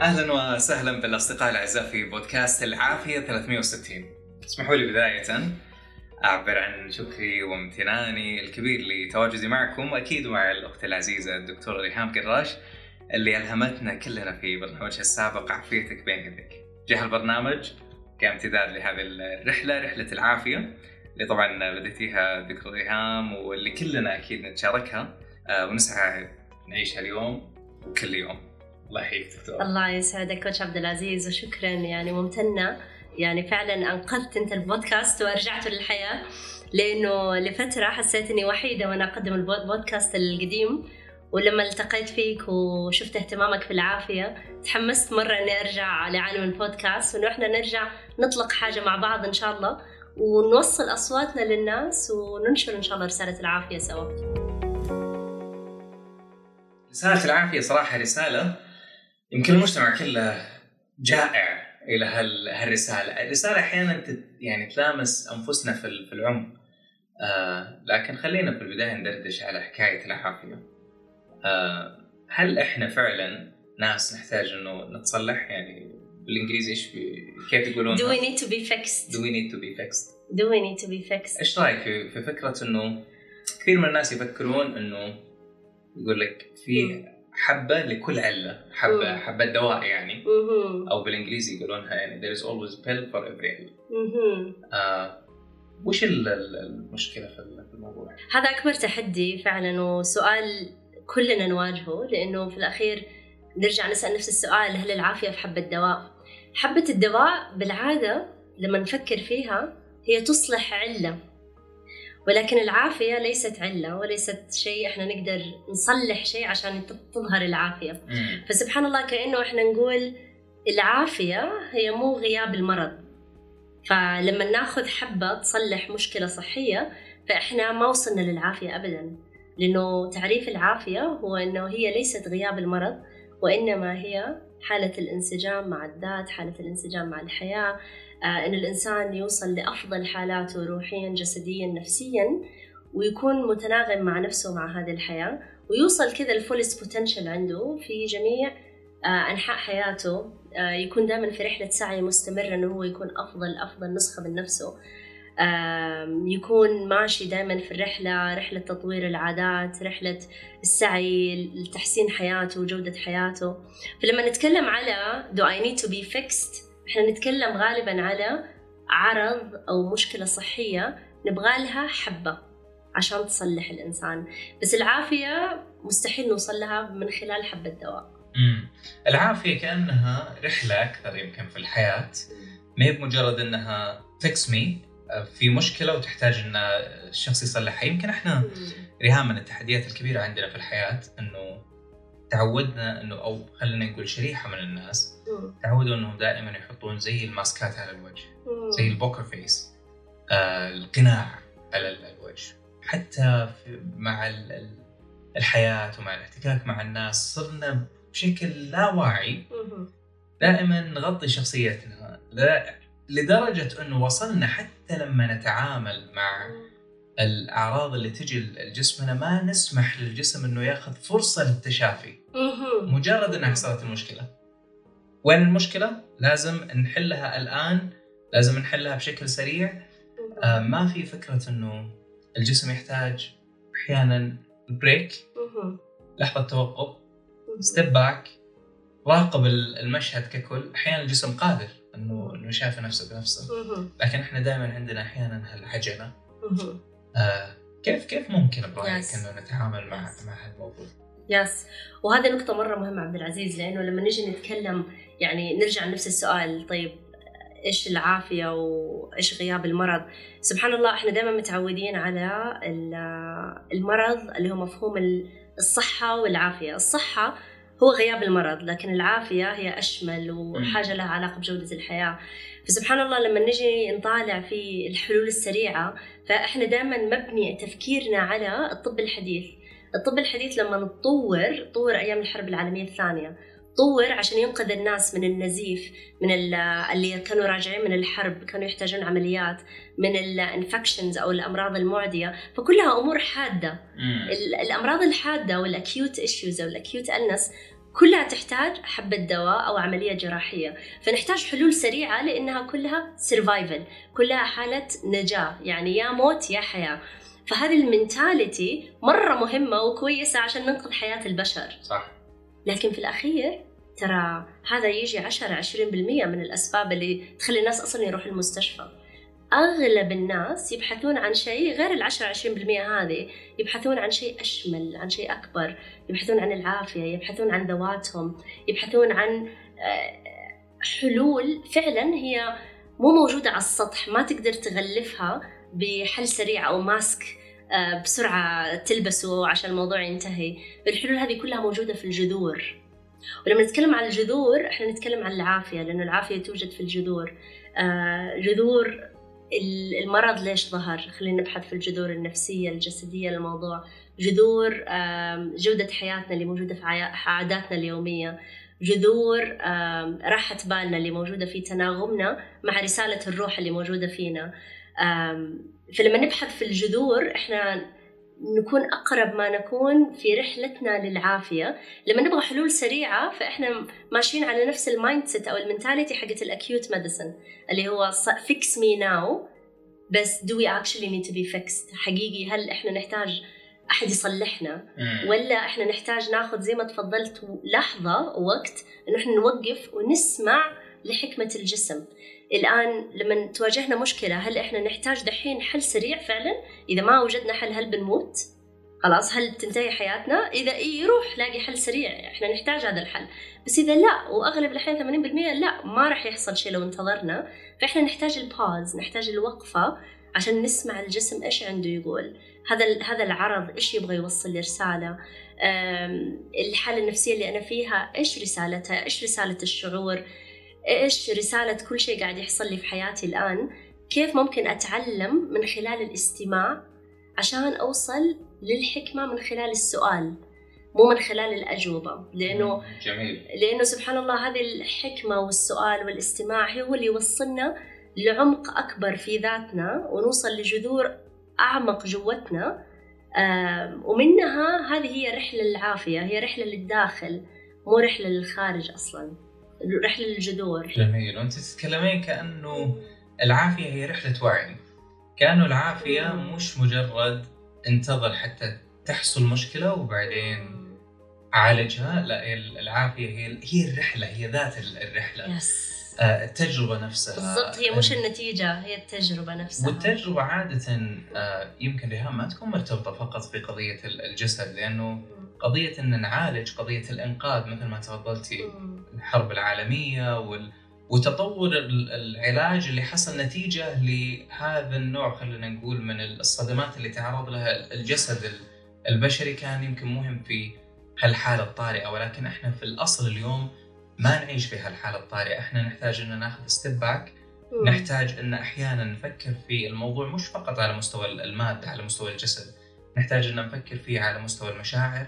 أهلا وسهلا بالأصدقاء الأعزاء في بودكاست العافية 360 اسمحوا لي بداية أعبر عن شكري وامتناني الكبير لتواجدي معكم وأكيد مع الأخت العزيزة الدكتورة ريهام قراش اللي ألهمتنا كلنا في برنامجها السابق عافيتك بين يديك. جاء البرنامج كامتداد لهذه الرحلة رحلة العافية اللي طبعا بديتيها دكتور ريهام واللي كلنا أكيد نتشاركها آه، ونسعى نعيشها اليوم وكل يوم. الله يحييك دكتور. الله يسعدك كوتش عبد العزيز وشكرا يعني ممتنة يعني فعلا أنقذت أنت البودكاست ورجعته للحياة لأنه لفترة حسيت إني وحيدة وأنا أقدم البودكاست القديم ولما التقيت فيك وشفت اهتمامك في العافيه تحمست مرة إني أرجع لعالم البودكاست وإنه إحنا نرجع نطلق حاجة مع بعض إن شاء الله ونوصل أصواتنا للناس وننشر إن شاء الله رسالة العافية سوا. رسالة العافية صراحة رسالة يمكن المجتمع كله جائع إلى هالرسالة، الرسالة أحيانا يعني تلامس أنفسنا في العمق. آه لكن خلينا في البداية ندردش على حكاية العافية. آه هل إحنا فعلا ناس نحتاج إنه نتصلح يعني بالإنجليزي إيش كيف يقولون؟ Do we need to be fixed? Do we need to be fixed? Do we need to be fixed? إيش رأيك في, في فكرة إنه كثير من الناس يفكرون إنه يقول لك في حبة لكل علة حبة مم. حبة دواء يعني مم. أو بالإنجليزي يقولونها يعني there is always pill for every ill. آه وش المشكلة في الموضوع؟ هذا أكبر تحدي فعلا وسؤال كلنا نواجهه لأنه في الأخير نرجع نسأل نفس السؤال هل العافية في حبة دواء؟ حبة الدواء بالعادة لما نفكر فيها هي تصلح علة ولكن العافية ليست علة وليست شيء إحنا نقدر نصلح شيء عشان تظهر العافية. فسبحان الله كأنه إحنا نقول العافية هي مو غياب المرض. فلما ناخذ حبة تصلح مشكلة صحية فإحنا ما وصلنا للعافية ابدا. لأنه تعريف العافية هو إنه هي ليست غياب المرض وإنما هي حالة الانسجام مع الذات حالة الانسجام مع الحياة. إن الإنسان يوصل لأفضل حالاته روحيا جسديا نفسيا ويكون متناغم مع نفسه مع هذه الحياة ويوصل كذا الفولست بوتنشل عنده في جميع آه، أنحاء حياته. آه، يكون دائما في رحلة سعي مستمرة إنه هو يكون أفضل أفضل نسخة من نفسه. يكون ماشي دائما في الرحلة رحلة تطوير العادات رحلة السعي لتحسين حياته وجودة حياته. فلما نتكلم على do I need to be fixed إحنا نتكلم غالبا على عرض أو مشكلة صحية نبغى لها حبة عشان تصلح الإنسان. بس العافية مستحيل نوصل لها من خلال حبه دواء امم العافية كأنها رحلة أكثر يمكن في الحياة. ما هي بمجرد إنها فيكس مي في مشكلة وتحتاج إن الشخص يصلحها. يمكن إحنا ريهام من التحديات الكبيرة عندنا في الحياة إنه تعودنا إنه أو خلينا نقول شريحة من الناس تعودوا إنهم دائما يحطون زي الماسكات على الوجه زي البوكر فيس آه القناع على الوجه. حتى مع الحياة ومع الاحتكاك مع الناس صرنا بشكل لا واعي. دائما نغطي شخصيتنا لدرجة إنه وصلنا حتى لما نتعامل مع الأعراض اللي تجي لجسمنا ما نسمح للجسم إنه ياخذ فرصة للتشافي. مجرد إنها حصلت المشكلة. وين المشكلة؟ لازم نحلها الآن لازم نحلها بشكل سريع. آه ما في فكرة إنه الجسم يحتاج أحيانا break لحظة توقف. step back راقب المشهد ككل. أحيانا الجسم قادر انه إنه يشافي نفسه بنفسه. لكن إحنا دائما عندنا أحيانا هالعجلة. آه كيف كيف ممكن برايك إنه نتعامل مع مع هالموضوع؟ يس وهذه نقطة مرة مهمة عبد العزيز لأنه لما نجي نتكلم يعني نرجع لنفس السؤال طيب إيش العافية وإيش غياب المرض؟ سبحان الله إحنا دائما متعودين على المرض اللي هو مفهوم الصحة والعافية. الصحة هو غياب المرض لكن العافية هي أشمل وحاجة لها علاقة بجودة الحياة. فسبحان الله لما نجي نطالع في الحلول السريعة فإحنا دائما مبني تفكيرنا على الطب الحديث. الطب الحديث لما نتطور طور أيام الحرب العالمية الثانية. طور عشان ينقذ الناس من النزيف من اللي كانوا راجعين من الحرب كانوا يحتاجون عمليات من ال infections أو الأمراض المعدية. فكلها أمور حادة. الأمراض الحادة وال acute issues أو ال acute illness كلها تحتاج حبة دواء أو عملية جراحية. فنحتاج حلول سريعة لأنها كلها survival كلها حالة نجاة يعني يا موت يا حياة. فهذه ال mentality مرة مهمة وكويسة عشان ننقذ حياة البشر. صح. لكن في الأخير ترى هذا يجي 10 20% من الأسباب اللي تخلي الناس أصلا يروحوا المستشفى. أغلب الناس يبحثون عن شيء غير العشرة عشرين بالمية هذه يبحثون عن شيء أشمل عن شيء أكبر. يبحثون عن العافية يبحثون عن ذواتهم يبحثون عن حلول. فعلا هي مو موجودة على السطح ما تقدر تغلفها بحل سريع أو ماسك بسرعة تلبسه عشان الموضوع ينتهي. الحلول هذه كلها موجودة في الجذور. ولما نتكلم عن الجذور إحنا نتكلم عن العافية لأنه العافية توجد في الجذور. جذور المرض ليش ظهر؟ خلينا نبحث في الجذور النفسية الجسدية للموضوع جذور جودة حياتنا اللي موجودة في عاداتنا اليومية. جذور راحة بالنا اللي موجودة في تناغمنا مع رسالة الروح اللي موجودة فينا. فلما نبحث في الجذور إحنا نكون أقرب ما نكون في رحلتنا للعافية. لما نبغى حلول سريعة فإحنا ماشيين على نفس ال mindset أو ال mentality حقت ال acute medicine اللي هو fix me now بس do we actually need to be fixed حقيقي هل إحنا نحتاج أحد يصلحنا؟ ولا إحنا نحتاج ناخذ زي ما تفضلت لحظة وقت إنه إحنا نوقف ونسمع لحكمة الجسم. الآن لما تواجهنا مشكلة هل إحنا نحتاج دحين حل سريع فعلا؟ إذا ما وجدنا حل هل بنموت؟ خلاص هل تنتهي حياتنا؟ إذا إيه يروح لاقي حل سريع. إحنا نحتاج هذا الحل. بس إذا لا وأغلب الأحيان 80% لا ما راح يحصل شيء لو انتظرنا. فإحنا نحتاج الباز نحتاج الوقفة عشان نسمع الجسم إيش عنده يقول. هذا هذا العرض إيش يبغى يوصل لي رسالة؟ الحالة النفسية اللي أنا فيها إيش رسالتها؟ إيش رسالة الشعور؟ إيش رسالة كل شيء قاعد يحصل لي في حياتي الآن؟ كيف ممكن أتعلم من خلال الاستماع عشان أوصل للحكمة من خلال السؤال مو من خلال الأجوبة؟ لأنه جميل. لأنه سبحان الله هذه الحكمة والسؤال والاستماع هو اللي يوصلنا لعمق أكبر في ذاتنا ونوصل لجذور أعمق جوتنا ومنها هذه هي رحلة العافية هي رحلة للداخل مو رحلة للخارج أصلاً. رحلة للجذور جميل. وأنت تتكلمين كأنه العافية هي رحلة وعي. كأنه العافية مش مجرد انتظر حتى تحصل مشكلة وبعدين عالجها. لا العافية هي هي الرحلة هي ذات الرحلة. يس. التجربة نفسها. بالضبط هي مش النتيجة هي التجربة نفسها. والتجربة عادة يمكن ريهام ما تكون مرتبطة فقط بقضية الجسد لأنه قضية أن نعالج قضية الإنقاذ مثل ما تفضلتي. الحرب العالمية وال... وتطور العلاج اللي حصل نتيجة لهذا النوع خلينا نقول من الصدمات اللي تعرض لها الجسد البشري كان يمكن مهم في هالحالة الطارئة. ولكن إحنا في الأصل اليوم ما نعيش في هالحالة الطارئة. إحنا نحتاج ان ناخذ step back نحتاج إن أحيانا نفكر في الموضوع مش فقط على مستوى المادة على مستوى الجسد. نحتاج إن نفكر فيه على مستوى المشاعر.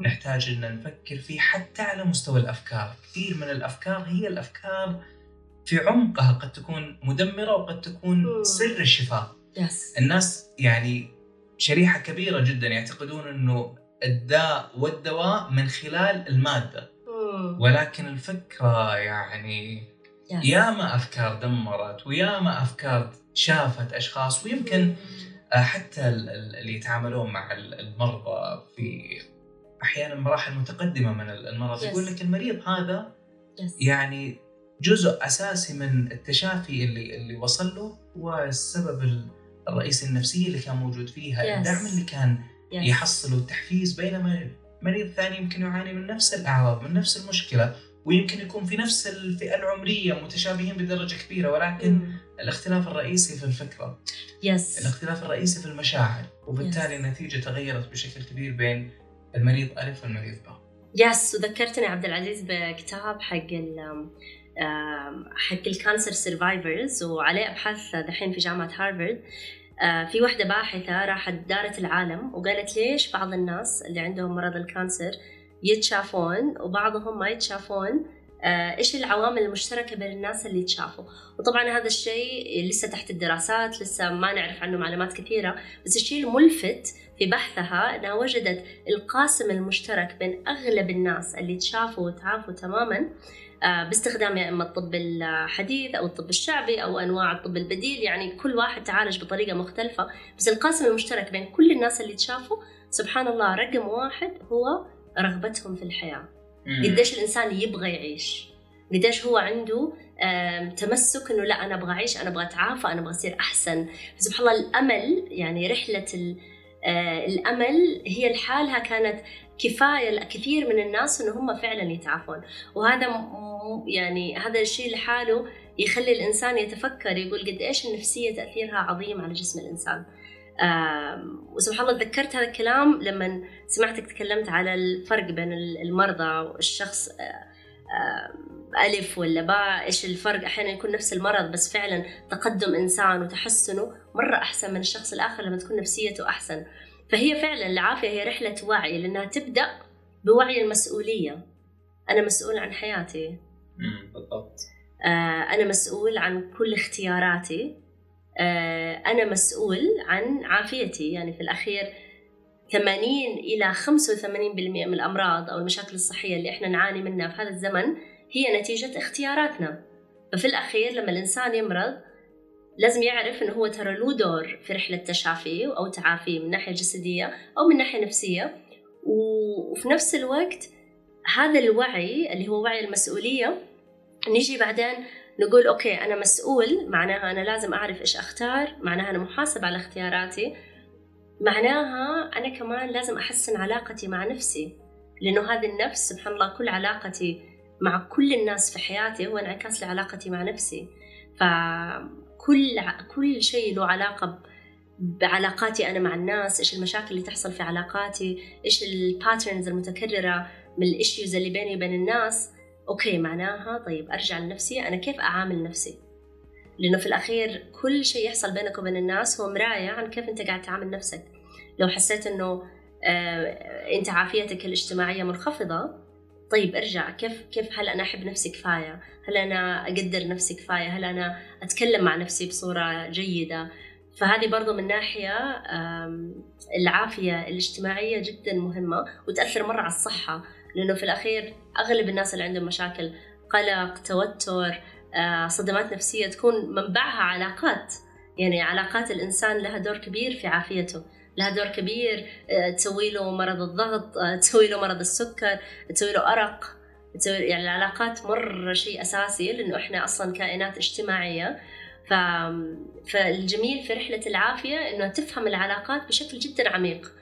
نحتاج إن نفكر فيه حتى على مستوى الأفكار، كثير من الأفكار هي الأفكار في عمقها قد تكون مدمرة وقد تكون سر الشفاء. الناس يعني شريحة كبيرة جدا يعتقدون إنه الداء والدواء من خلال المادة. ولكن الفكرة يعني يس. ياما أفكار دمرت وياما أفكار شافت أشخاص ويمكن حتى اللي يتعاملون مع المرضى في أحيانا مراحل متقدمة من المرض yes. يقول لك المريض هذا yes. يعني جزء أساسي من التشافي اللي اللي وصل له هو السبب الرئيسي النفسي اللي كان موجود فيها yes. الدعم اللي كان yes. يحصله التحفيز بينما مريض ثاني يمكن يعاني من نفس الأعراض من نفس المشكلة ويمكن يكون في نفس الفئة العمرية متشابهين بدرجة كبيرة ولكن mm. الاختلاف الرئيسي في الفكرة يس الاختلاف الرئيسي في المشاعر وبالتالي yes. النتيجة تغيرت بشكل كبير بين المريض ألف والمريض باء. يس وذكرتني عبد العزيز بكتاب حق ال حق ال cancer survivors وعليه أبحاث دحين في جامعة هارفارد. في وحدة باحثة راحت دارت العالم وقالت ليش بعض الناس اللي عندهم مرض ال cancer يتشافون وبعضهم ما يتشافون؟ آه، إيش العوامل المشتركة بين الناس اللي تشافوا وطبعا هذا الشيء لسه تحت الدراسات لسه ما نعرف عنه معلومات كثيرة بس الشيء الملفت في بحثها أنها وجدت القاسم المشترك بين أغلب الناس اللي تشافوا وتعافوا تماما آه، باستخدام يا إما الطب الحديث أو الطب الشعبي أو أنواع الطب البديل يعني كل واحد تعالج بطريقة مختلفة. بس القاسم المشترك بين كل الناس اللي تشافوا سبحان الله رقم واحد هو رغبتهم في الحياة. قديش الإنسان يبغى يعيش؟ قديش هو عنده تمسك إنه لا أنا أبغى أعيش أنا أبغى أتعافى أنا أبغى أصير أحسن. سبحان الله الأمل يعني رحلة الأمل هي لحالها كانت كفاية لكثير من الناس إنه هم فعلا يتعافون. وهذا يعني هذا الشيء لحاله يخلي الإنسان يتفكر يقول قد إيش النفسية تأثيرها عظيم على جسم الإنسان. وسبحان الله تذكرت هذا الكلام لما سمعتك تكلمت على الفرق بين المرضى والشخص ألف ولا باء إيش الفرق؟ أحيانا يكون نفس المرض بس فعلا تقدم إنسان وتحسنه مرة أحسن من الشخص الآخر لما تكون نفسيته أحسن. فهي فعلا العافية هي رحلة وعي لأنها تبدأ بوعي المسؤولية. أنا مسؤول عن حياتي. بالضبط. آه أنا مسؤول عن كل اختياراتي. آه أنا مسؤول عن عافيتي. يعني في الأخير 80 إلى 85% من الأمراض أو المشاكل الصحية اللي إحنا نعاني منها في هذا الزمن هي نتيجة اختياراتنا. ففي الأخير لما الإنسان يمرض لازم يعرف إنه هو ترى له دور في رحلة تشافيه أو تعافيه من ناحية جسدية أو من ناحية نفسية. وفي نفس الوقت هذا الوعي اللي هو وعي المسؤولية نيجي بعدين نقول أوكي أنا مسؤول معناها أنا لازم أعرف إيش أختار معناها أنا محاسب على اختياراتي. معناها أنا كمان لازم أحسن علاقتي مع نفسي لأنه هذه النفس سبحان الله كل علاقتي مع كل الناس في حياتي هو انعكاس لعلاقتي مع نفسي. ف كل كل شيء له علاقة بعلاقاتي أنا مع الناس إيش المشاكل اللي تحصل في علاقاتي إيش ال patterns المتكررة من ال issues اللي بيني وبين الناس. أوكي معناها طيب أرجع لنفسي أنا كيف أعامل نفسي؟ لأنه في الأخير كل شيء يحصل بينك وبين الناس هو مراية عن كيف أنت قاعد تعامل نفسك لو حسيت أنه آه أنت عافيتك الاجتماعية منخفضة طيب ارجع كيف كيف هل أنا أحب نفسي كفاية؟ هل أنا أقدر نفسي كفاية؟ هل أنا أتكلم مع نفسي بصورة جيدة؟ فهذه برضو من ناحية العافية الاجتماعية جدا مهمة وتأثر مرة على الصحة لأنه في الأخير أغلب الناس اللي عندهم مشاكل قلق توتر صدمات نفسية تكون منبعها علاقات. يعني علاقات الإنسان لها دور كبير في عافيته لها دور كبير آه، تسوي له مرض الضغط آه، تسوي له مرض السكر تسوي له أرق. تسوي يعني العلاقات مرة شيء أساسي لأنه إحنا أصلا كائنات اجتماعية. ف... فالجميل في رحلة العافية إنه تفهم العلاقات بشكل جدا عميق.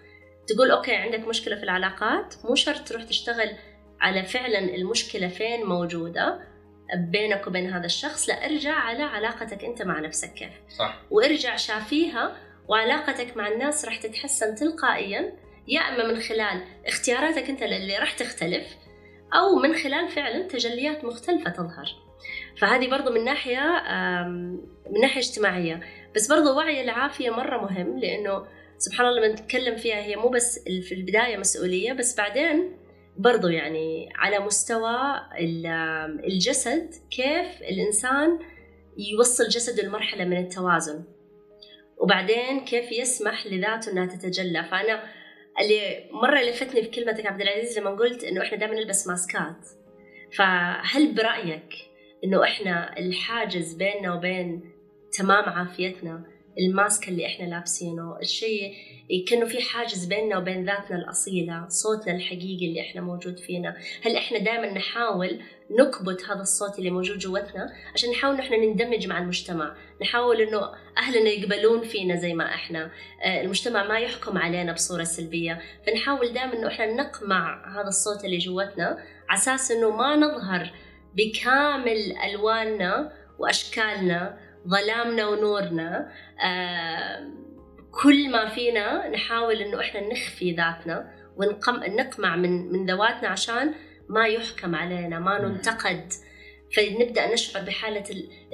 تقول أوكي عندك مشكلة في العلاقات مو شرط تروح تشتغل على فعلا المشكلة فين موجودة. بينك وبين هذا الشخص لا ارجع على علاقتك أنت مع نفسك كيف؟ صح. وارجع شافيها وعلاقتك مع الناس راح تتحسن تلقائيا يا أما من خلال اختياراتك أنت اللي راح تختلف أو من خلال فعلا تجليات مختلفة تظهر. فهذه برضو من ناحية من ناحية اجتماعية. بس برضو وعي العافية مرة مهم لأنه سبحان الله لما نتكلم فيها هي مو بس في البداية مسؤولية بس بعدين برضو يعني على مستوى الجسد كيف الإنسان يوصل جسده لمرحلة من التوازن. وبعدين كيف يسمح لذاته إنها تتجلى. فأنا اللي مرة لفتني في كلمتك عبد العزيز لما قلت إنه إحنا دائما نلبس ماسكات. فهل برأيك إنه إحنا الحاجز بيننا وبين تمام عافيتنا الماسك اللي إحنا لابسينه الشيء كأنه في حاجز بيننا وبين ذاتنا الأصيلة صوتنا الحقيقي اللي إحنا موجود فينا. هل إحنا دائما نحاول نكبت هذا الصوت اللي موجود جوتنا عشان نحاول إحنا نندمج مع المجتمع نحاول إنه أهلنا يقبلون فينا زي ما إحنا. آه، المجتمع ما يحكم علينا بصورة سلبية. فنحاول دائما إنه إحنا نقمع هذا الصوت اللي جوتنا على أساس إنه ما نظهر بكامل ألواننا وأشكالنا ظلامنا ونورنا كل ما فينا نحاول إنه إحنا نخفي ذاتنا ونقمع من من ذواتنا عشان ما يحكم علينا ما ننتقد. فنبدأ نشعر بحالة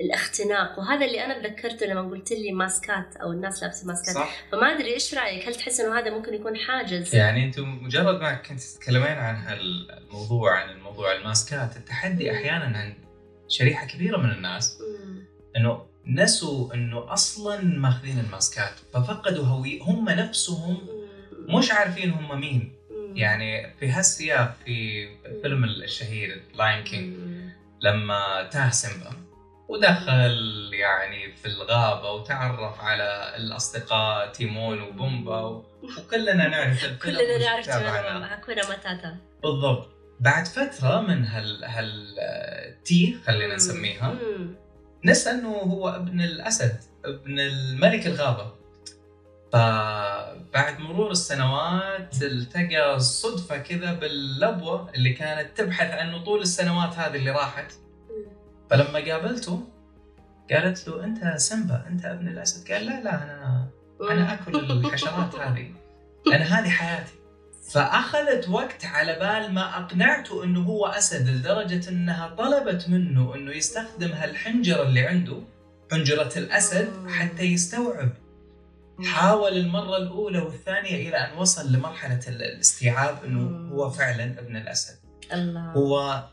الاختناق. وهذا اللي أنا تذكرته لما قلت لي ماسكات أو الناس لابسة ماسكات. صح. فما أدري إيش رأيك؟ هل تحس إنه هذا ممكن يكون حاجز؟ يعني أنتم مجرد ما كنت تتكلمين عن هالموضوع عن الموضوع موضوع الماسكات التحدي أحيانا عند شريحة كبيرة من الناس. إنه نسوا إنه أصلا ماخذين الماسكات ففقدوا هوية هم نفسهم مش عارفين هم مين. يعني في هالسياق في الفيلم الشهير Lion King. لما تاه سيمبا ودخل يعني في الغابة وتعرف على الأصدقاء تيمون وبومبا وكلنا نعرف كلنا نعرف. تماما هاكونا ماتاتا بالضبط بعد فترة من هال هال آه، تي خلينا نسميها. نسى إنه هو ابن الأسد ابن الملك الغابة. فبعد مرور السنوات التقى صدفة كذا باللبوة اللي كانت تبحث عنه طول السنوات هذه اللي راحت. فلما قابلته قالت له أنت سيمبا أنت ابن الأسد. قال لا لا أنا أنا أكل الحشرات هذه. أنا هذه حياتي. فأخذت وقت على بال ما أقنعته إنه هو أسد لدرجة إنها طلبت منه إنه يستخدم هالحنجرة اللي عنده حنجرة الأسد حتى يستوعب. حاول المرة الأولى والثانية إلى أن وصل لمرحلة ال- الاستيعاب إنه هو فعلا ابن الأسد. الله. هو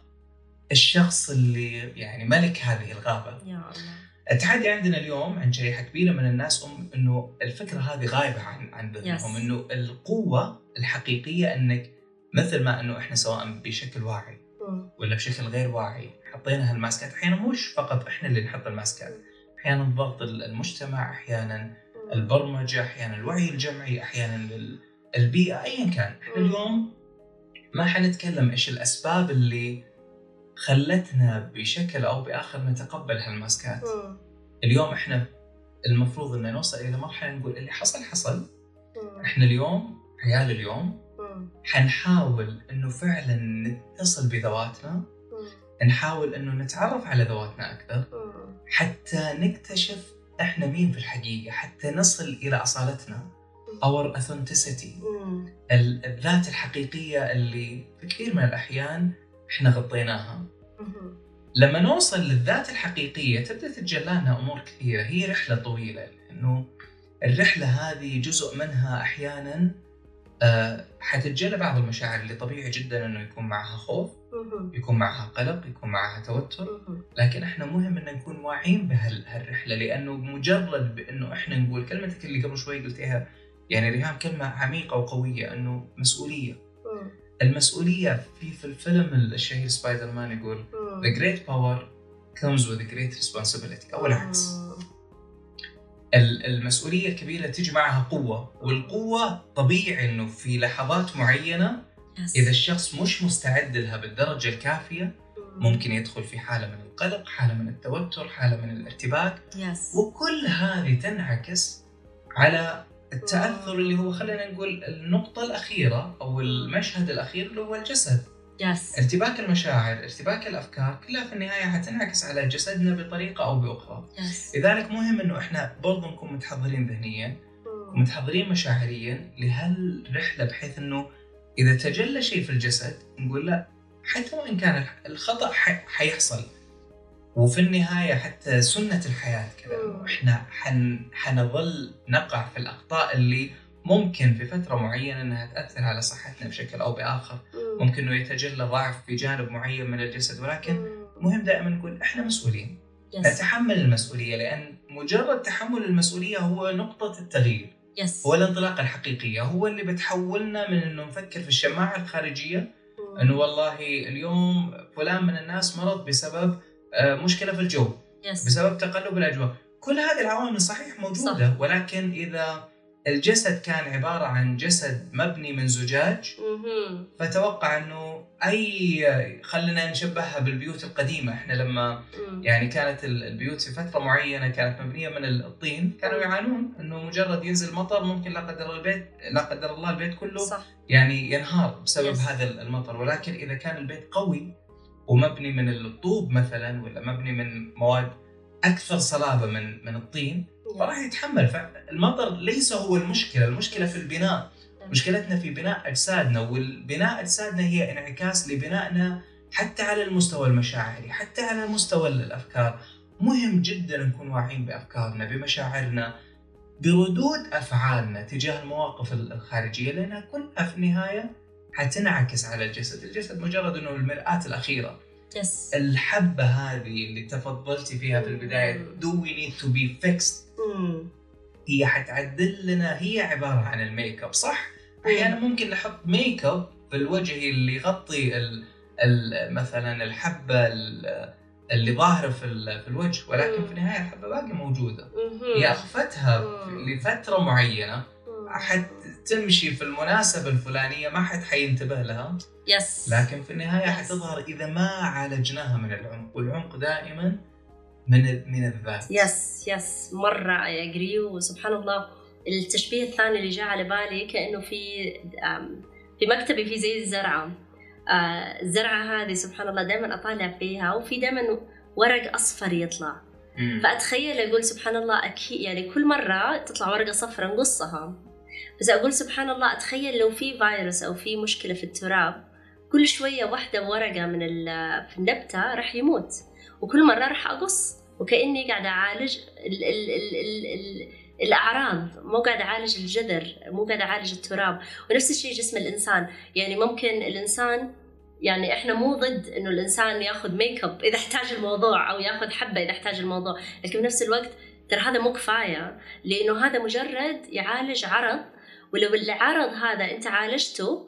الشخص اللي يعني ملك هذه الغابة. يا الله. التحدي عندنا اليوم عند شريحة كبيرة من الناس أم إنه الفكرة هذه غايبة عن عن ذهنهم Yes. إنه القوة الحقيقية إنك مثل ما إنه إحنا سواء بشكل واعي. ولا بشكل غير واعي حطينا هالماسكات أحيانا مش فقط إحنا اللي نحط الماسكات أحيانا ضغط المجتمع أحيانا البرمجة أحيانا الوعي الجمعي أحيانا ال- البيئة ايا كان إحنا. اليوم ما حنتكلم إيش الأسباب اللي خلتنا بشكل أو بآخر نتقبل هالماسكات مم. اليوم إحنا المفروض ان نوصل إلى مرحلة نقول اللي حصل حصل مم. إحنا اليوم عيال اليوم مم. حنحاول إنه فعلا نتصل بذواتنا. نحاول إنه نتعرف على ذواتنا أكثر. حتى نكتشف إحنا مين في الحقيقة حتى نصل إلى أصالتنا اور. ال- الذات الحقيقية اللي في كثير من الأحيان إحنا غطيناها. لما نوصل للذات الحقيقية تبدأ تتجلى لنا أمور كثيرة هي رحلة طويلة لأنه الرحلة هذه جزء منها أحيانا آه، حتتجلى بعض المشاعر اللي طبيعي جدا أنه يكون معها خوف. يكون معها قلق يكون معها توتر. لكن إحنا مهم إن نكون واعيين بهالرحله لأنه مجرد بإنه إحنا نقول كلمتك اللي قبل شوي قلتيها يعني ريهام كلمة عميقة وقوية إنه مسؤولية. المسؤولية في في الفيلم الشهير سبايدر مان يقول great power comes with a great responsibility أو العكس مم. ال- المسؤولية الكبيرة تيجي معها قوة والقوة طبيعي أنه في لحظات معينة yes. إذا الشخص مش مستعد لها بالدرجة الكافية مم. ممكن يدخل في حالة من القلق حالة من التوتر حالة من الارتباك yes وكل هذه تنعكس على التأثر اللي هو خلينا نقول النقطة الأخيرة أو المشهد الأخير اللي هو الجسد. يس ارتباك المشاعر ارتباك الأفكار كلها في النهاية حتنعكس على جسدنا بطريقة أو بأخرى. يس لذلك مهم إنه إحنا برضو نكون متحضرين ذهنيا. ومتحضرين مشاعريا لهالرحلة بحيث إنه إذا تجلى شيء في الجسد نقول لا حتى وإن كان الخطأ حيحصل. وفي النهاية حتى سنة الحياة كذا. إحنا حن حنظل نقع في الأخطاء اللي ممكن في فترة معينة إنها تأثر على صحتنا بشكل أو بآخر. مم. ممكن إنه يتجلى ضعف في جانب معين من الجسد ولكن. مهم دائما نقول إحنا مسؤولين. yes نتحمل المسؤولية لأن مجرد تحمل المسؤولية هو نقطة التغيير. yes هو الانطلاقه الحقيقية هو اللي بتحولنا من إنه نفكر في الشماعة الخارجية مم. إنه والله اليوم فلان من الناس مرض بسبب مشكلة في الجو yes بسبب تقلب الأجواء كل هذه العوامل صحيح موجودة صح. ولكن إذا الجسد كان عبارة عن جسد مبني من زجاج. فتوقع إنه أي خلينا نشبهها بالبيوت القديمة إحنا لما. يعني كانت ال- البيوت في فترة معينة كانت مبنية من الطين كانوا يعانون إنه مجرد ينزل مطر ممكن لا قدر الله البيت لا قدر الله البيت كله صح يعني ينهار بسبب Yes. هذا المطر ولكن إذا كان البيت قوي ومبني من الطوب مثلا ولا مبني من مواد أكثر صلابة من من الطين فراح يتحمل. فالمطر ليس هو المشكلة المشكلة في البناء. مشكلتنا في بناء أجسادنا والبناء أجسادنا هي انعكاس لبنائنا حتى على المستوى المشاعري حتى على مستوى الافكار مهم جدا نكون واعيين بأفكارنا بمشاعرنا بردود أفعالنا تجاه المواقف الخارجية لأنها كلها في النهاية حتنعكس على الجسد الجسد مجرد إنه المرآة الأخيرة yes الحبة هذه اللي تفضلتي فيها في البداية we need to be fixed مم. هي حتعدل لنا هي عبارة عن الميك اب صح؟ أحيانا ممكن نحط ميك اب في الوجه اللي يغطي ال ال مثلا الحبة ال- اللي ظاهرة في, ال- في الوجه ولكن مم. في النهاية الحبة باقي موجودة مهم. هي أخفتها مم. لفترة معينة مم. حد تمشي في المناسبة الفلانية ما حد حينتبه لها. yes لكن في النهاية Yes. حتظهر إذا ما عالجناها من العمق والعمق دائما من من الذات. yes yes مرة I agree وسبحان الله التشبيه الثاني اللي جاء على بالي كأنه في في مكتبي في زي الزرعة آه، الزرعة هذه سبحان الله دائما أطالع فيها وفي دائما ورق أصفر يطلع. مم. فأتخيل أقول سبحان الله أكيد يعني كل مرة تطلع ورقة صفراء نقصها. بس أقول سبحان الله أتخيل لو في فيروس أو في مشكلة في التراب كل شوية واحدة ورقة من في النبتة راح يموت وكل مرة راح أقص وكأني قاعدة أعالج ال ال ال ال ال الأعراض مو قاعدة أعالج الجذر مو قاعدة أعالج التراب ونفس الشيء جسم الإنسان. يعني ممكن الإنسان يعني إحنا مو ضد إنه الإنسان ياخذ ميك اب إذا احتاج الموضوع أو ياخذ حبة إذا احتاج الموضوع لكن في نفس الوقت ترى هذا مو كفاية لأنه هذا مجرد يعالج عرض ولو العرض هذا انت عالجته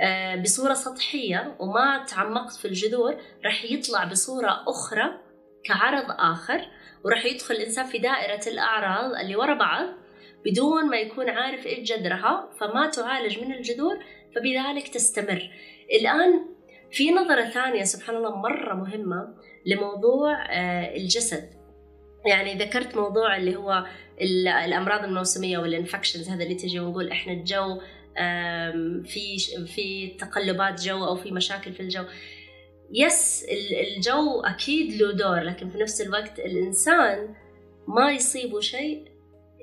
آه، بصورة سطحية وما تعمقت في الجذور راح يطلع بصورة أخرى كعرض آخر وراح يدخل الإنسان في دائرة الأعراض اللي ورا بعض بدون ما يكون عارف إيش جذرها فما تعالج من الجذور فبذلك تستمر. الآن في نظرة ثانية سبحان الله مرة مهمة لموضوع آه، الجسد. يعني ذكرت موضوع اللي هو ال- الأمراض الموسمية وال infections هذا اللي تجي ونقول إحنا الجو في في تقلبات جو أو في مشاكل في الجو. yes ال- الجو أكيد له دور لكن في نفس الوقت الإنسان ما يصيبه شيء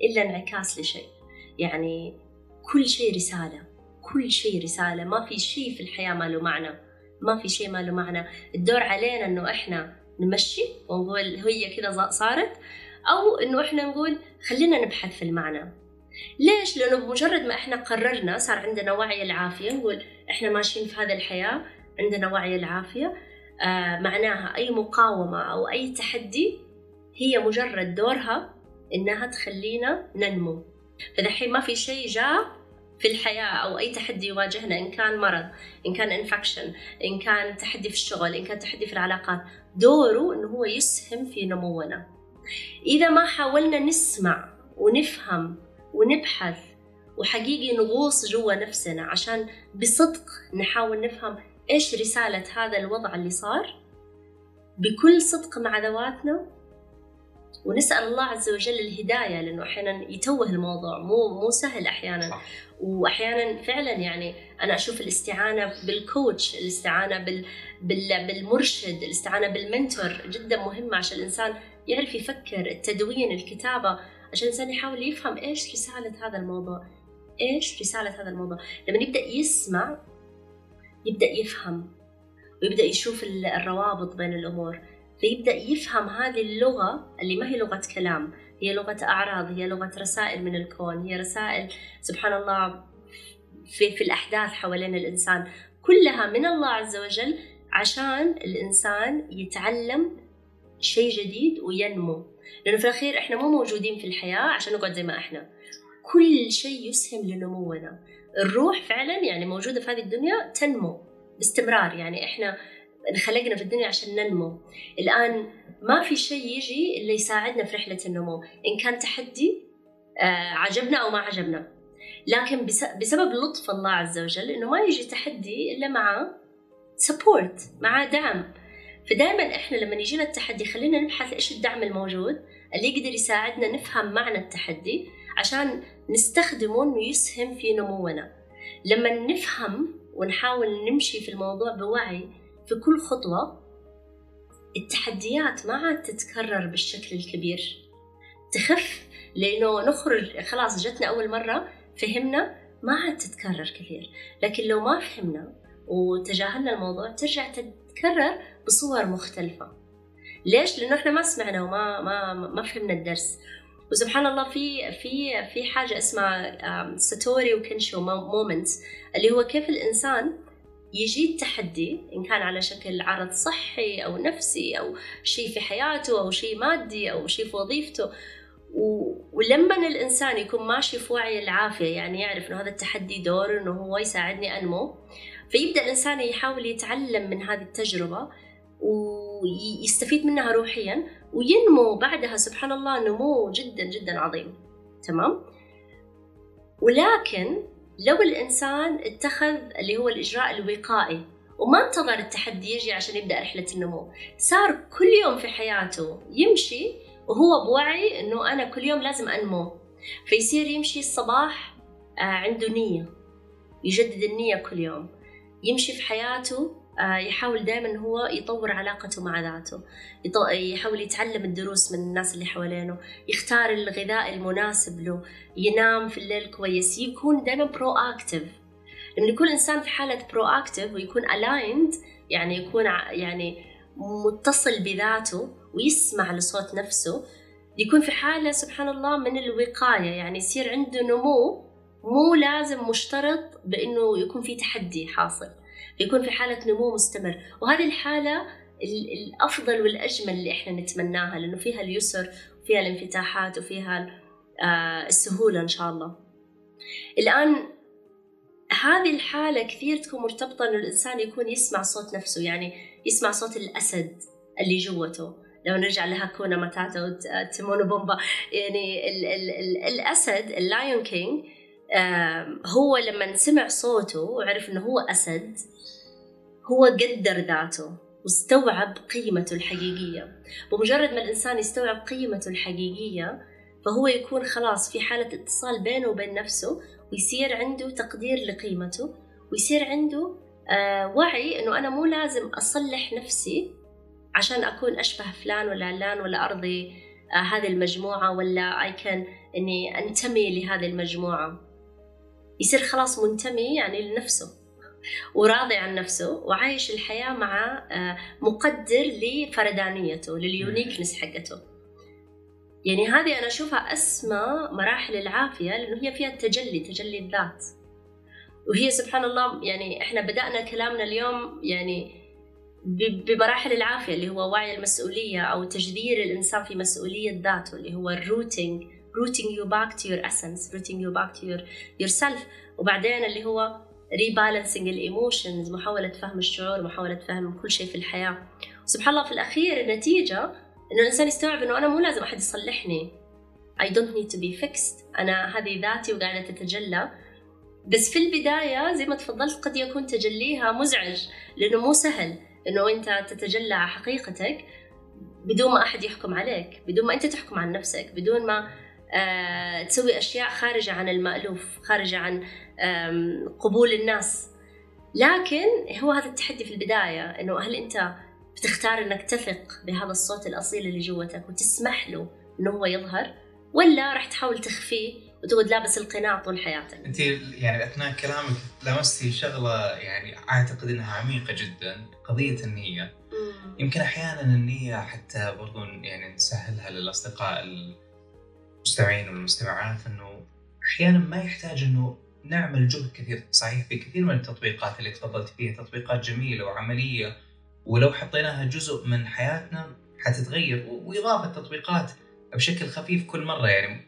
إلا انعكاس لشيء. يعني كل شيء رسالة كل شيء رسالة. ما في شيء في الحياة ما له معنى. ما في شيء ما له معنى. الدور علينا إنه إحنا نمشي ونقول هي كذا صارت أو إنه إحنا نقول خلينا نبحث في المعنى ليش؟ لأنه بمجرد ما إحنا قررنا صار عندنا وعي العافية نقول إحنا ماشيين في هذه الحياة عندنا وعي العافية آه معناها أي مقاومة أو أي تحدي هي مجرد دورها إنها تخلينا ننمو فدحين ما في شيء جاء في الحياة أو أي تحدي يواجهنا إن كان مرض إن كان انفكشن إن كان تحدي في الشغل إن كان تحدي في العلاقات دوره إنه هو يسهم في نمونا. إذا ما حاولنا نسمع ونفهم ونبحث وحقيقي نغوص جوا نفسنا عشان بصدق نحاول نفهم إيش رسالة هذا الوضع اللي صار بكل صدق مع ذواتنا ونسأل الله عز وجل الهداية لأنه أحيانا يتوه الموضوع. مو مو سهل أحيانا. صح. واحيانا فعلا يعني أنا أشوف الاستعانة بالكوتش الاستعانة بال... بال... بالمرشد الاستعانة بالمنتور جدا مهمة عشان الإنسان يعرف يفكر التدوين الكتابة عشان الإنسان يحاول يفهم إيش رسالة هذا الموضوع. إيش رسالة هذا الموضوع؟ لما يبدأ يسمع يبدأ يفهم ويبدأ يشوف ال- الروابط بين الأمور. فيبدا يفهم هذه اللغة اللي ما هي لغة كلام هي لغة أعراض هي لغة رسائل من الكون هي رسائل سبحان الله في في الأحداث حوالين الإنسان. كلها من الله عز وجل عشان الإنسان يتعلم شيء جديد وينمو. لأنه في الأخير إحنا مو موجودين في الحياة عشان نقعد زي ما إحنا. كل شيء يسهم لنمونا. الروح فعلا يعني موجودة في هذه الدنيا تنمو باستمرار. يعني إحنا انخلقنا في الدنيا عشان ننمو. الآن ما في شيء يجي الا يساعدنا في رحلة النمو. إن كان تحدي آه عجبنا أو ما عجبنا. لكن بس- بسبب لطف الله عز وجل إنه ما يجي تحدي إلا مع سبورت مع دعم. فدائما إحنا لما يجينا التحدي خلينا نبحث إيش الدعم الموجود اللي يقدر يساعدنا نفهم معنى التحدي عشان نستخدمه إنه يسهم في نمونا. لما نفهم ونحاول نمشي في الموضوع بوعي في كل خطوة التحديات ما عاد تتكرر بالشكل الكبير. تخف لأنه نخرج خلاص جتنا أول مرة فهمنا ما عاد تتكرر كثير. لكن لو ما فهمنا وتجاهلنا الموضوع ترجع تتكرر بصور مختلفة. ليش؟ لأنه إحنا ما سمعنا وما ما ما فهمنا الدرس. وسبحان الله في في في حاجة اسمها ساتوري وكنشو مومنت اللي هو كيف الإنسان يجي التحدي إن كان على شكل عرض صحي أو نفسي أو شيء في حياته أو شيء مادي أو شيء في وظيفته. ولما الإنسان يكون ماشي في وعي العافية يعني يعرف إنه هذا التحدي دور إنه هو يساعدني أنمو فيبدأ الإنسان يحاول يتعلم من هذه التجربة ويستفيد منها روحيا وينمو بعدها سبحان الله نمو جدا جدا عظيم. تمام؟ ولكن لو الإنسان اتخذ اللي هو الإجراء الوقائي وما انتظر التحدي يجي عشان يبدأ رحلة النمو صار كل يوم في حياته يمشي وهو بوعي إنه أنا كل يوم لازم أنمو. فيصير يمشي الصباح آه، عنده نية يجدد النية كل يوم. يمشي في حياته يحاول دائما هو يطور علاقته مع ذاته. يحاول يتعلم الدروس من الناس اللي حوالينه. يختار الغذاء المناسب له. ينام في الليل كويس. يكون دائما proactive لما يكون الانسان في حالة proactive ويكون aligned يعني يكون يعني متصل بذاته ويسمع لصوت نفسه يكون في حالة سبحان الله من الوقاية. يعني يصير عنده نمو مو لازم مشترط بأنه يكون في تحدي حاصل. يكون في حالة نمو مستمر. وهذه الحالة الأفضل والأجمل اللي إحنا نتمناها لأنه فيها اليسر وفيها الانفتاحات وفيها آه، السهولة إن شاء الله. الآن هذه الحالة كثير تكون مرتبطة إنه الإنسان يكون يسمع صوت نفسه يعني يسمع صوت الأسد اللي جوته. لو نرجع لهاكونا ماتاتا وتيمون بومبا يعني ال ال ال الأسد ال Lion King هو لما سمع صوته وعرف إنه هو أسد هو قدر ذاته واستوعب قيمته الحقيقية. بمجرد ما الإنسان يستوعب قيمته الحقيقية فهو يكون خلاص في حالة اتصال بينه وبين نفسه ويصير عنده تقدير لقيمته ويصير عنده آه وعي إنه أنا مو لازم أصلح نفسي عشان أكون أشبه فلان ولا علان ولا أرضي آه هذه المجموعة ولا اي كان إني أنتمي لهذه المجموعة. يصير خلاص منتمي يعني لنفسه. وراضي عن نفسه وعايش الحياة مع آه مقدر لفردانيته لل uniqueness حقته. يعني هذه أنا أشوفها أسمى مراحل العافية لأنه هي فيها التجلي تجلي الذات. وهي سبحان الله يعني إحنا بدأنا كلامنا اليوم يعني بمراحل العافية اللي هو وعي المسؤولية أو تجذير الإنسان في مسؤولية ذاته اللي هو ال rooting rooting you back to your essence rooting you back to your yourself. وبعدين اللي هو rebalancing الايموشنز محاولة فهم الشعور محاولة فهم كل شيء في الحياة. سبحان الله في الأخير النتيجة إنه الإنسان يستوعب إنه أنا مو لازم أحد يصلحني. I don't need to be fixed. أنا هذه ذاتي وقاعدة تتجلى. بس في البداية زي ما تفضلت قد يكون تجليها مزعج لأنه مو سهل إنه أنت تتجلى حقيقتك بدون ما أحد يحكم عليك بدون ما أنت تحكم عن نفسك بدون ما تسوي أشياء خارجة عن المألوف خارجة عن قبول الناس. لكن هو هذا التحدي في البداية إنه هل أنت بتختار إنك تثق بهذا الصوت الأصيل اللي جوتك وتسمح له إنه هو يظهر ولا راح تحاول تخفيه وتقعد لابس القناع طول حياتك؟ أنت يعني أثناء كلامك لمستي شغلة يعني أعتقد إنها عميقة جدا قضية النية. مم. يمكن أحيانا النية حتى برضو يعني نسهلها للأصدقاء المستمعين والمستمعات إنه أحيانا ما يحتاج إنه نعمل جهد كثير. صحيح في كثير من التطبيقات اللي تفضلت فيها تطبيقات جميلة وعملية ولو حطيناها جزء من حياتنا حتتغير وإضافة تطبيقات بشكل خفيف كل مرة. يعني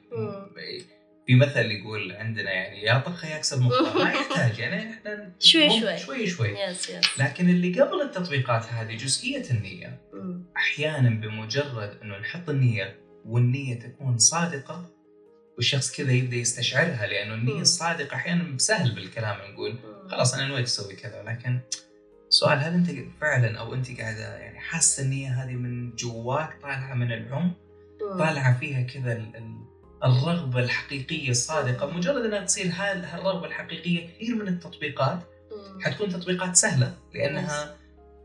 في مثل يقول عندنا يعني يا طخة يكسب مخه ما يحتاج يعني إحنا شوي شوي. شوي شوي. يس يس. لكن اللي قبل التطبيقات هذه جزئية النية أحيانا بمجرد إنه نحط النية والنية تكون صادقة والشخص كذا يبدأ يستشعرها لأنه النية الصادقة أحيانا سهل بالكلام نقول. خلاص أنا نويت أسوي كذا لكن سؤال هل أنت فعلا أو أنت قاعدة يعني حاسة النية هذه من جواك طالعة من العمق؟ طالعة فيها كذا الرغبة الحقيقية الصادقة مجرد أنها تصير هالرغبة الحقيقية كثير من التطبيقات. حتكون تطبيقات سهلة لأنها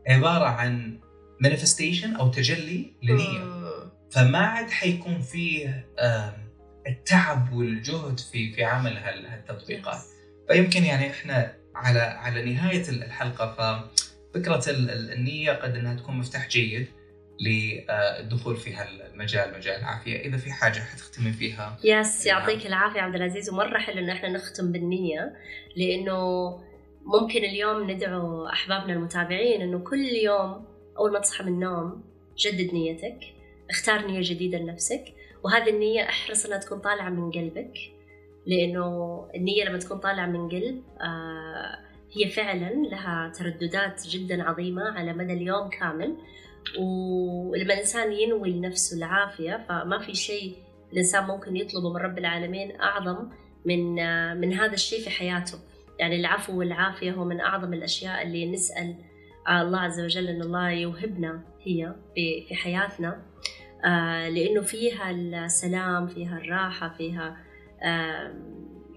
عبارة عن manifestation أو تجلي لنية. فما عاد حيكون فيه التعب والجهد في في عمل هالتطبيقات. فيمكن يعني إحنا على على نهاية الحلقة ففكرة النية قد أنها تكون مفتاح جيد للدخول في هالمجال مجال العافية. إذا في حاجة حتختمي فيها. yes يعطيك العافية عبد العزيز. ومرة حلو إنه إحنا نختم بالنية لأنه ممكن اليوم ندعو أحبابنا المتابعين إنه كل يوم أول ما تصحى من النوم جدد نيتك. اختار نية جديدة لنفسك وهذه النية أحرص إنها تكون طالعة من قلبك لأنه النية لما تكون طالعة من قلب آه هي فعلا لها ترددات جدا عظيمة على مدى اليوم كامل ولما الإنسان ينوي لنفسه العافية فما في شيء الإنسان ممكن يطلبه من رب العالمين أعظم من آه من هذا الشيء في حياته. يعني العفو والعافية هو من أعظم الأشياء اللي نسأل الله عز وجل ان الله يوهبنا هي في حياتنا. آه لأنه فيها السلام فيها الراحة فيها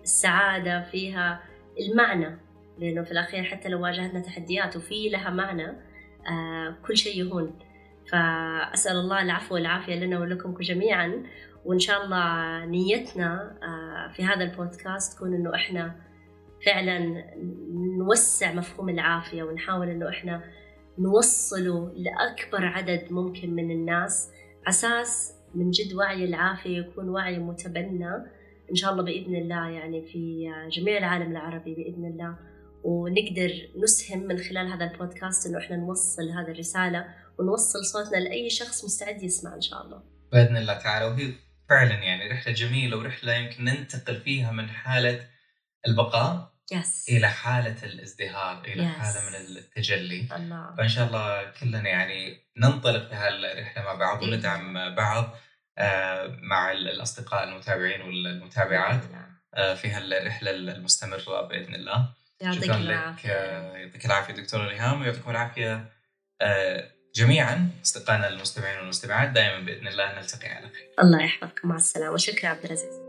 السعادة فيها المعنى. لأنه في الأخير حتى لو واجهتنا تحديات وفي لها معنى آه، كل شيء يهون. فأسأل الله العفو والعافية لنا ولكم جميعا. وإن شاء الله نيتنا آه، في هذا البودكاست تكون إنه إحنا فعلا نوسع مفهوم العافية ونحاول إنه إحنا نوصله لأكبر عدد ممكن من الناس. أساس من جد وعي العافية يكون وعي متبنى إن شاء الله بإذن الله يعني في جميع العالم العربي بإذن الله. ونقدر نسهم من خلال هذا البودكاست إنه إحنا نوصل هذه الرسالة ونوصل صوتنا لأي شخص مستعد يسمع إن شاء الله. بإذن الله تعالى. وهي فعلا يعني رحلة جميلة ورحلة يمكن ننتقل فيها من حالة البقاء يس. إلى حالة الازدهار إلى يس. حاله من التجلي. الله. فإن شاء الله كلنا يعني ننطلق في هالرحلة مع بعض وندعم بعض آه، مع الأصدقاء المتابعين والمتابعات آه، في هالرحلة المستمرة بإذن الله. يعطيك لك آه، يعطيك العافية دكتورة ريهام ويعطيكم العافية جميعا أصدقائنا المستمعين والمستمعات دائما بإذن الله نلتقي على خير. الله يحفظكم. مع السلامة. شكرا عبد العزيز.